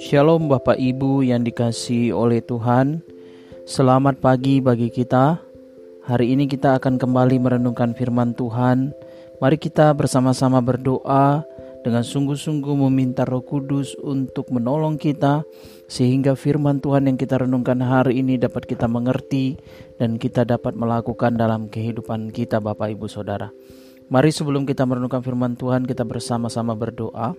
Shalom Bapak Ibu yang dikasih oleh Tuhan. Selamat pagi bagi kita. Hari ini kita akan kembali merenungkan firman Tuhan. Mari kita bersama-sama berdoa dengan sungguh-sungguh meminta Roh Kudus untuk menolong kita sehingga firman Tuhan yang kita renungkan hari ini dapat kita mengerti dan kita dapat melakukan dalam kehidupan kita Bapak Ibu Saudara. Mari sebelum kita merenungkan firman Tuhan kita bersama-sama berdoa.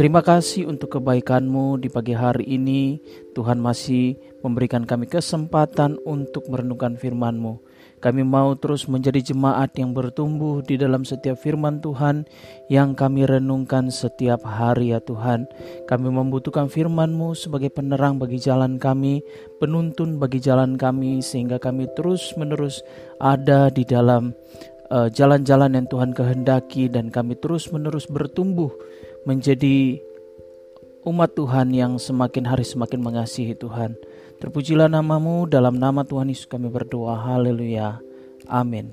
Terima kasih untuk kebaikanmu di pagi hari ini. Tuhan masih memberikan kami kesempatan untuk merenungkan firman-Mu. Kami mau terus menjadi jemaat yang bertumbuh di dalam setiap firman Tuhan yang kami renungkan setiap hari ya Tuhan. Kami membutuhkan firman-Mu sebagai penerang bagi jalan kami, penuntun bagi jalan kami sehingga kami terus menerus ada di dalam jalan-jalan uh, yang Tuhan kehendaki dan kami terus menerus bertumbuh menjadi umat Tuhan yang semakin hari semakin mengasihi Tuhan. Terpujilah namamu dalam nama Tuhan Yesus kami berdoa. Haleluya. Amin.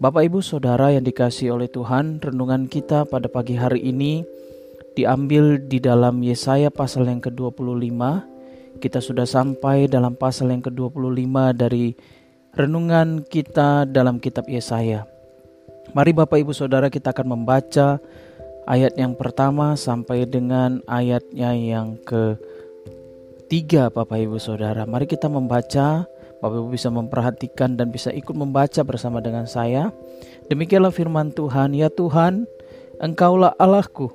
Bapak Ibu Saudara yang dikasih oleh Tuhan, renungan kita pada pagi hari ini diambil di dalam Yesaya pasal yang ke-25. Kita sudah sampai dalam pasal yang ke-25 dari renungan kita dalam kitab Yesaya. Mari Bapak Ibu Saudara kita akan membaca ayat yang pertama sampai dengan ayatnya yang ke tiga Bapak Ibu Saudara. Mari kita membaca, Bapak Ibu bisa memperhatikan dan bisa ikut membaca bersama dengan saya. Demikianlah firman Tuhan, ya Tuhan, Engkaulah Allahku.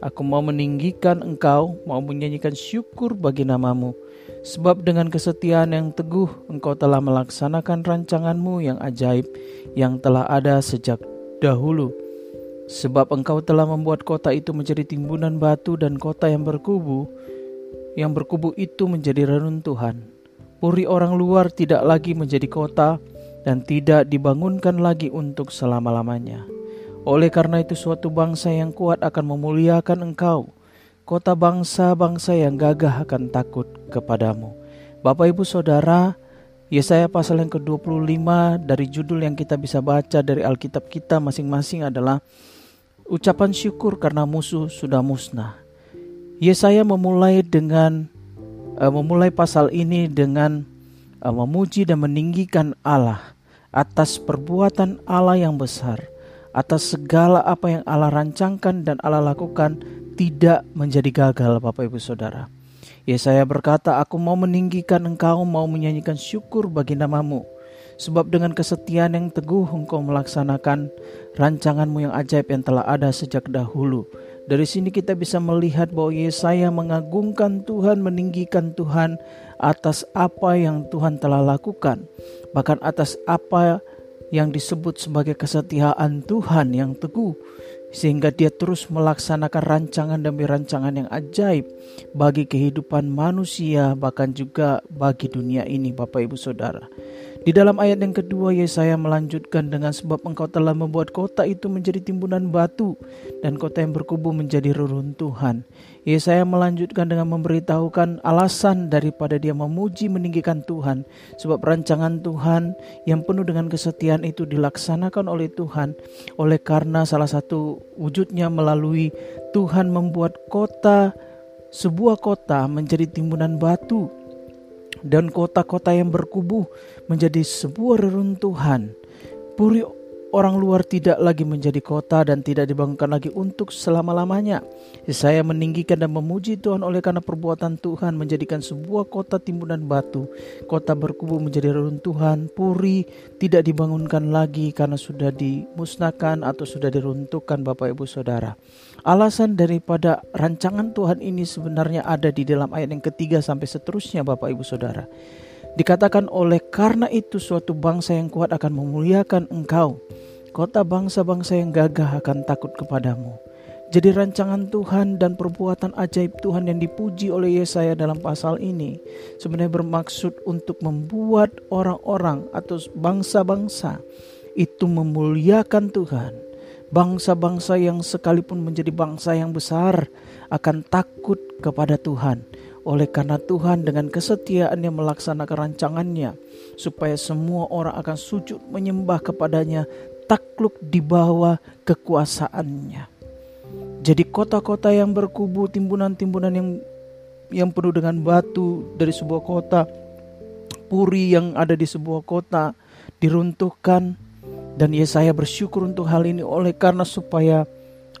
Aku mau meninggikan Engkau, mau menyanyikan syukur bagi namamu. Sebab dengan kesetiaan yang teguh Engkau telah melaksanakan rancanganmu yang ajaib yang telah ada sejak dahulu. Sebab engkau telah membuat kota itu menjadi timbunan batu dan kota yang berkubu, yang berkubu itu menjadi reruntuhan. Puri orang luar tidak lagi menjadi kota dan tidak dibangunkan lagi untuk selama-lamanya. Oleh karena itu suatu bangsa yang kuat akan memuliakan engkau. Kota bangsa-bangsa yang gagah akan takut kepadamu. Bapak ibu saudara, Yesaya pasal yang ke-25 dari judul yang kita bisa baca dari Alkitab kita masing-masing adalah ucapan syukur karena musuh sudah musnah. Yesaya memulai dengan uh, memulai pasal ini dengan uh, memuji dan meninggikan Allah atas perbuatan Allah yang besar, atas segala apa yang Allah rancangkan dan Allah lakukan tidak menjadi gagal Bapak Ibu Saudara. Yesaya berkata, Aku mau meninggikan engkau, mau menyanyikan syukur bagi namamu. Sebab dengan kesetiaan yang teguh engkau melaksanakan rancanganmu yang ajaib yang telah ada sejak dahulu. Dari sini kita bisa melihat bahwa Yesaya mengagungkan Tuhan, meninggikan Tuhan atas apa yang Tuhan telah lakukan. Bahkan atas apa yang disebut sebagai kesetiaan Tuhan yang teguh sehingga dia terus melaksanakan rancangan demi rancangan yang ajaib bagi kehidupan manusia bahkan juga bagi dunia ini Bapak Ibu Saudara. Di dalam ayat yang kedua Yesaya melanjutkan dengan sebab engkau telah membuat kota itu menjadi timbunan batu dan kota yang berkubu menjadi reruntuhan. Yesaya melanjutkan dengan memberitahukan alasan daripada dia memuji meninggikan Tuhan sebab rancangan Tuhan yang penuh dengan kesetiaan itu dilaksanakan oleh Tuhan oleh karena salah satu wujudnya melalui Tuhan membuat kota sebuah kota menjadi timbunan batu dan kota-kota yang berkubu menjadi sebuah reruntuhan. Puri orang luar tidak lagi menjadi kota dan tidak dibangunkan lagi untuk selama-lamanya. Saya meninggikan dan memuji Tuhan oleh karena perbuatan Tuhan menjadikan sebuah kota timbunan batu. Kota berkubu menjadi reruntuhan, puri tidak dibangunkan lagi karena sudah dimusnahkan atau sudah diruntuhkan Bapak Ibu Saudara. Alasan daripada rancangan Tuhan ini sebenarnya ada di dalam ayat yang ketiga sampai seterusnya Bapak Ibu Saudara. Dikatakan oleh karena itu suatu bangsa yang kuat akan memuliakan engkau. Kota bangsa-bangsa yang gagah akan takut kepadamu. Jadi rancangan Tuhan dan perbuatan ajaib Tuhan yang dipuji oleh Yesaya dalam pasal ini sebenarnya bermaksud untuk membuat orang-orang atau bangsa-bangsa itu memuliakan Tuhan Bangsa-bangsa yang sekalipun menjadi bangsa yang besar akan takut kepada Tuhan. Oleh karena Tuhan dengan kesetiaannya melaksanakan rancangannya supaya semua orang akan sujud menyembah kepadanya takluk di bawah kekuasaannya. Jadi kota-kota yang berkubu, timbunan-timbunan yang yang penuh dengan batu dari sebuah kota, puri yang ada di sebuah kota diruntuhkan dan Yesaya bersyukur untuk hal ini oleh karena supaya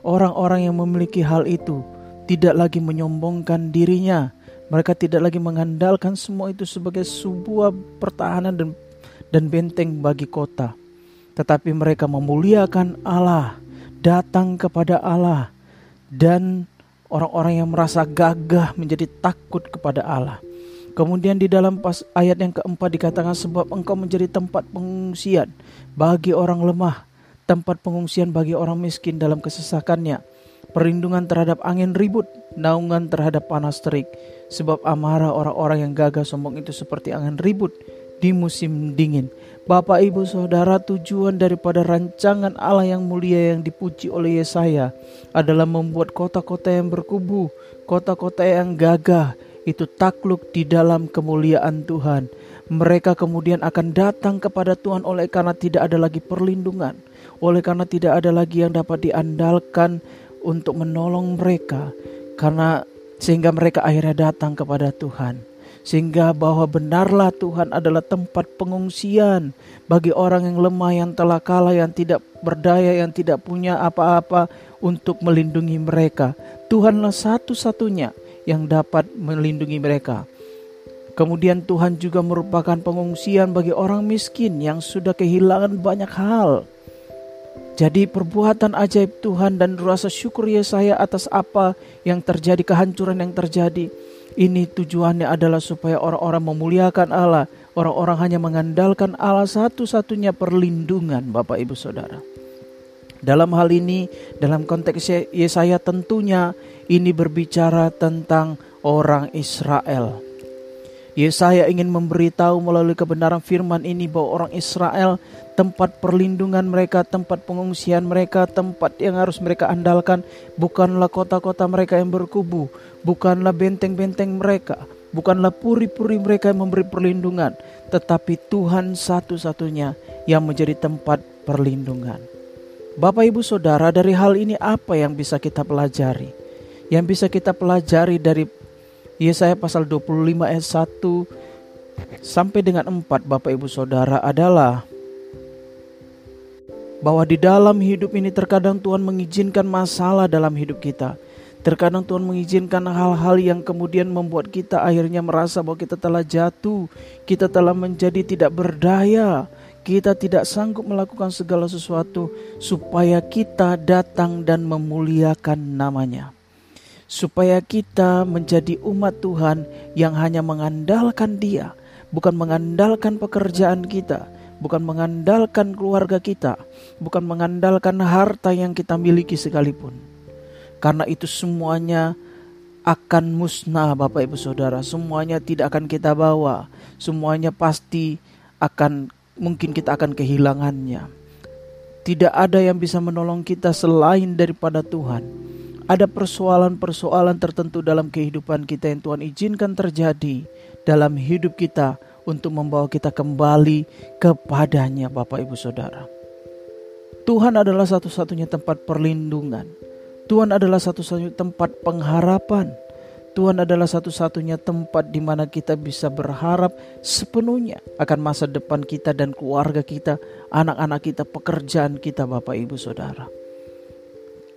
orang-orang yang memiliki hal itu tidak lagi menyombongkan dirinya. Mereka tidak lagi mengandalkan semua itu sebagai sebuah pertahanan dan dan benteng bagi kota. Tetapi mereka memuliakan Allah, datang kepada Allah dan orang-orang yang merasa gagah menjadi takut kepada Allah. Kemudian di dalam pas ayat yang keempat dikatakan sebab engkau menjadi tempat pengungsian bagi orang lemah, tempat pengungsian bagi orang miskin dalam kesesakannya, perlindungan terhadap angin ribut, naungan terhadap panas terik. Sebab amarah orang-orang yang gagah sombong itu seperti angin ribut di musim dingin. Bapak ibu saudara tujuan daripada rancangan Allah yang mulia yang dipuji oleh Yesaya adalah membuat kota-kota yang berkubu, kota-kota yang gagah, itu takluk di dalam kemuliaan Tuhan. Mereka kemudian akan datang kepada Tuhan oleh karena tidak ada lagi perlindungan, oleh karena tidak ada lagi yang dapat diandalkan untuk menolong mereka, karena sehingga mereka akhirnya datang kepada Tuhan. Sehingga bahwa benarlah Tuhan adalah tempat pengungsian bagi orang yang lemah, yang telah kalah, yang tidak berdaya, yang tidak punya apa-apa untuk melindungi mereka. Tuhanlah satu-satunya yang dapat melindungi mereka. Kemudian Tuhan juga merupakan pengungsian bagi orang miskin yang sudah kehilangan banyak hal. Jadi perbuatan ajaib Tuhan dan rasa syukur Yesaya atas apa yang terjadi, kehancuran yang terjadi. Ini tujuannya adalah supaya orang-orang memuliakan Allah. Orang-orang hanya mengandalkan Allah satu-satunya perlindungan Bapak Ibu Saudara. Dalam hal ini, dalam konteks Yesaya tentunya ini berbicara tentang orang Israel. Yesaya ingin memberitahu melalui kebenaran firman ini bahwa orang Israel tempat perlindungan mereka, tempat pengungsian mereka, tempat yang harus mereka andalkan bukanlah kota-kota mereka yang berkubu, bukanlah benteng-benteng mereka, bukanlah puri-puri mereka yang memberi perlindungan, tetapi Tuhan satu-satunya yang menjadi tempat perlindungan. Bapak Ibu Saudara, dari hal ini apa yang bisa kita pelajari? Yang bisa kita pelajari dari Yesaya pasal 25 ayat 1 sampai dengan 4 Bapak Ibu Saudara adalah bahwa di dalam hidup ini terkadang Tuhan mengizinkan masalah dalam hidup kita. Terkadang Tuhan mengizinkan hal-hal yang kemudian membuat kita akhirnya merasa bahwa kita telah jatuh, kita telah menjadi tidak berdaya, kita tidak sanggup melakukan segala sesuatu supaya kita datang dan memuliakan namanya. Supaya kita menjadi umat Tuhan yang hanya mengandalkan dia, bukan mengandalkan pekerjaan kita, bukan mengandalkan keluarga kita, bukan mengandalkan harta yang kita miliki sekalipun. Karena itu semuanya akan musnah Bapak Ibu Saudara, semuanya tidak akan kita bawa, semuanya pasti akan mungkin kita akan kehilangannya. Tidak ada yang bisa menolong kita selain daripada Tuhan. Ada persoalan-persoalan tertentu dalam kehidupan kita yang Tuhan izinkan terjadi dalam hidup kita untuk membawa kita kembali kepadanya Bapak Ibu Saudara. Tuhan adalah satu-satunya tempat perlindungan. Tuhan adalah satu-satunya tempat pengharapan. Tuhan adalah satu-satunya tempat di mana kita bisa berharap sepenuhnya akan masa depan kita dan keluarga kita, anak-anak kita, pekerjaan kita, Bapak Ibu Saudara.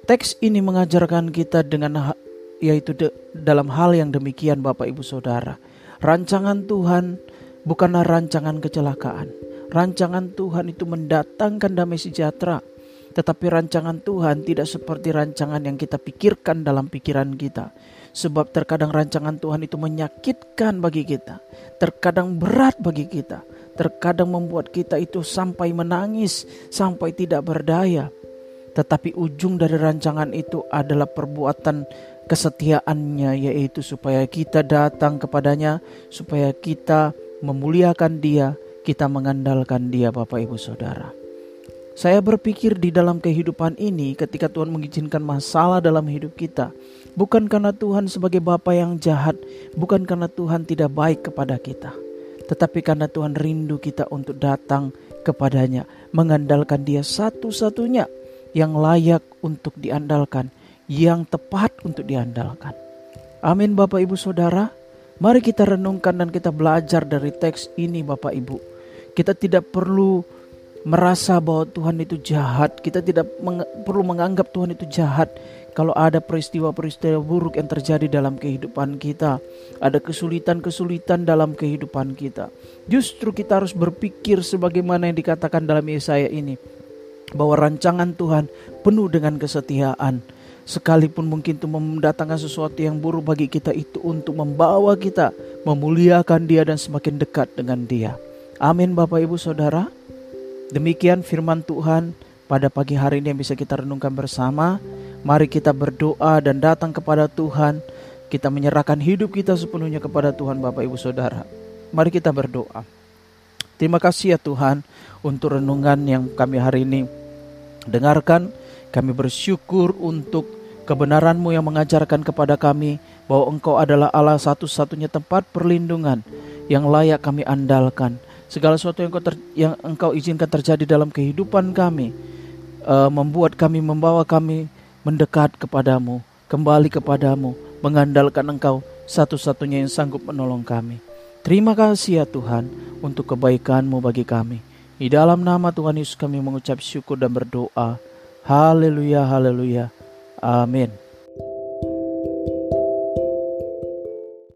Teks ini mengajarkan kita dengan yaitu de, dalam hal yang demikian Bapak Ibu Saudara. Rancangan Tuhan bukanlah rancangan kecelakaan. Rancangan Tuhan itu mendatangkan damai sejahtera. Tetapi rancangan Tuhan tidak seperti rancangan yang kita pikirkan dalam pikiran kita Sebab terkadang rancangan Tuhan itu menyakitkan bagi kita, terkadang berat bagi kita, terkadang membuat kita itu sampai menangis, sampai tidak berdaya. Tetapi ujung dari rancangan itu adalah perbuatan kesetiaannya, yaitu supaya kita datang kepadanya, supaya kita memuliakan Dia, kita mengandalkan Dia, Bapak Ibu Saudara. Saya berpikir di dalam kehidupan ini, ketika Tuhan mengizinkan masalah dalam hidup kita, Bukan karena Tuhan sebagai Bapa yang jahat, bukan karena Tuhan tidak baik kepada kita, tetapi karena Tuhan rindu kita untuk datang kepadanya, mengandalkan Dia satu-satunya yang layak untuk diandalkan, yang tepat untuk diandalkan. Amin Bapak Ibu Saudara. Mari kita renungkan dan kita belajar dari teks ini Bapak Ibu. Kita tidak perlu merasa bahwa Tuhan itu jahat. Kita tidak meng perlu menganggap Tuhan itu jahat kalau ada peristiwa-peristiwa buruk yang terjadi dalam kehidupan kita, ada kesulitan-kesulitan dalam kehidupan kita. Justru kita harus berpikir sebagaimana yang dikatakan dalam Yesaya ini, bahwa rancangan Tuhan penuh dengan kesetiaan. Sekalipun mungkin itu mendatangkan sesuatu yang buruk bagi kita itu untuk membawa kita memuliakan Dia dan semakin dekat dengan Dia. Amin Bapak Ibu Saudara. Demikian firman Tuhan pada pagi hari ini yang bisa kita renungkan bersama. Mari kita berdoa dan datang kepada Tuhan. Kita menyerahkan hidup kita sepenuhnya kepada Tuhan Bapak Ibu Saudara. Mari kita berdoa. Terima kasih ya Tuhan untuk renungan yang kami hari ini dengarkan. Kami bersyukur untuk kebenaran-Mu yang mengajarkan kepada kami bahwa Engkau adalah Allah satu-satunya tempat perlindungan yang layak kami andalkan. Segala sesuatu yang Engkau, yang engkau izinkan terjadi dalam kehidupan kami uh, membuat kami membawa kami mendekat kepadamu, kembali kepadamu, mengandalkan Engkau satu-satunya yang sanggup menolong kami. Terima kasih ya Tuhan untuk kebaikan-Mu bagi kami. Di dalam nama Tuhan Yesus kami mengucap syukur dan berdoa. Haleluya, haleluya. Amin.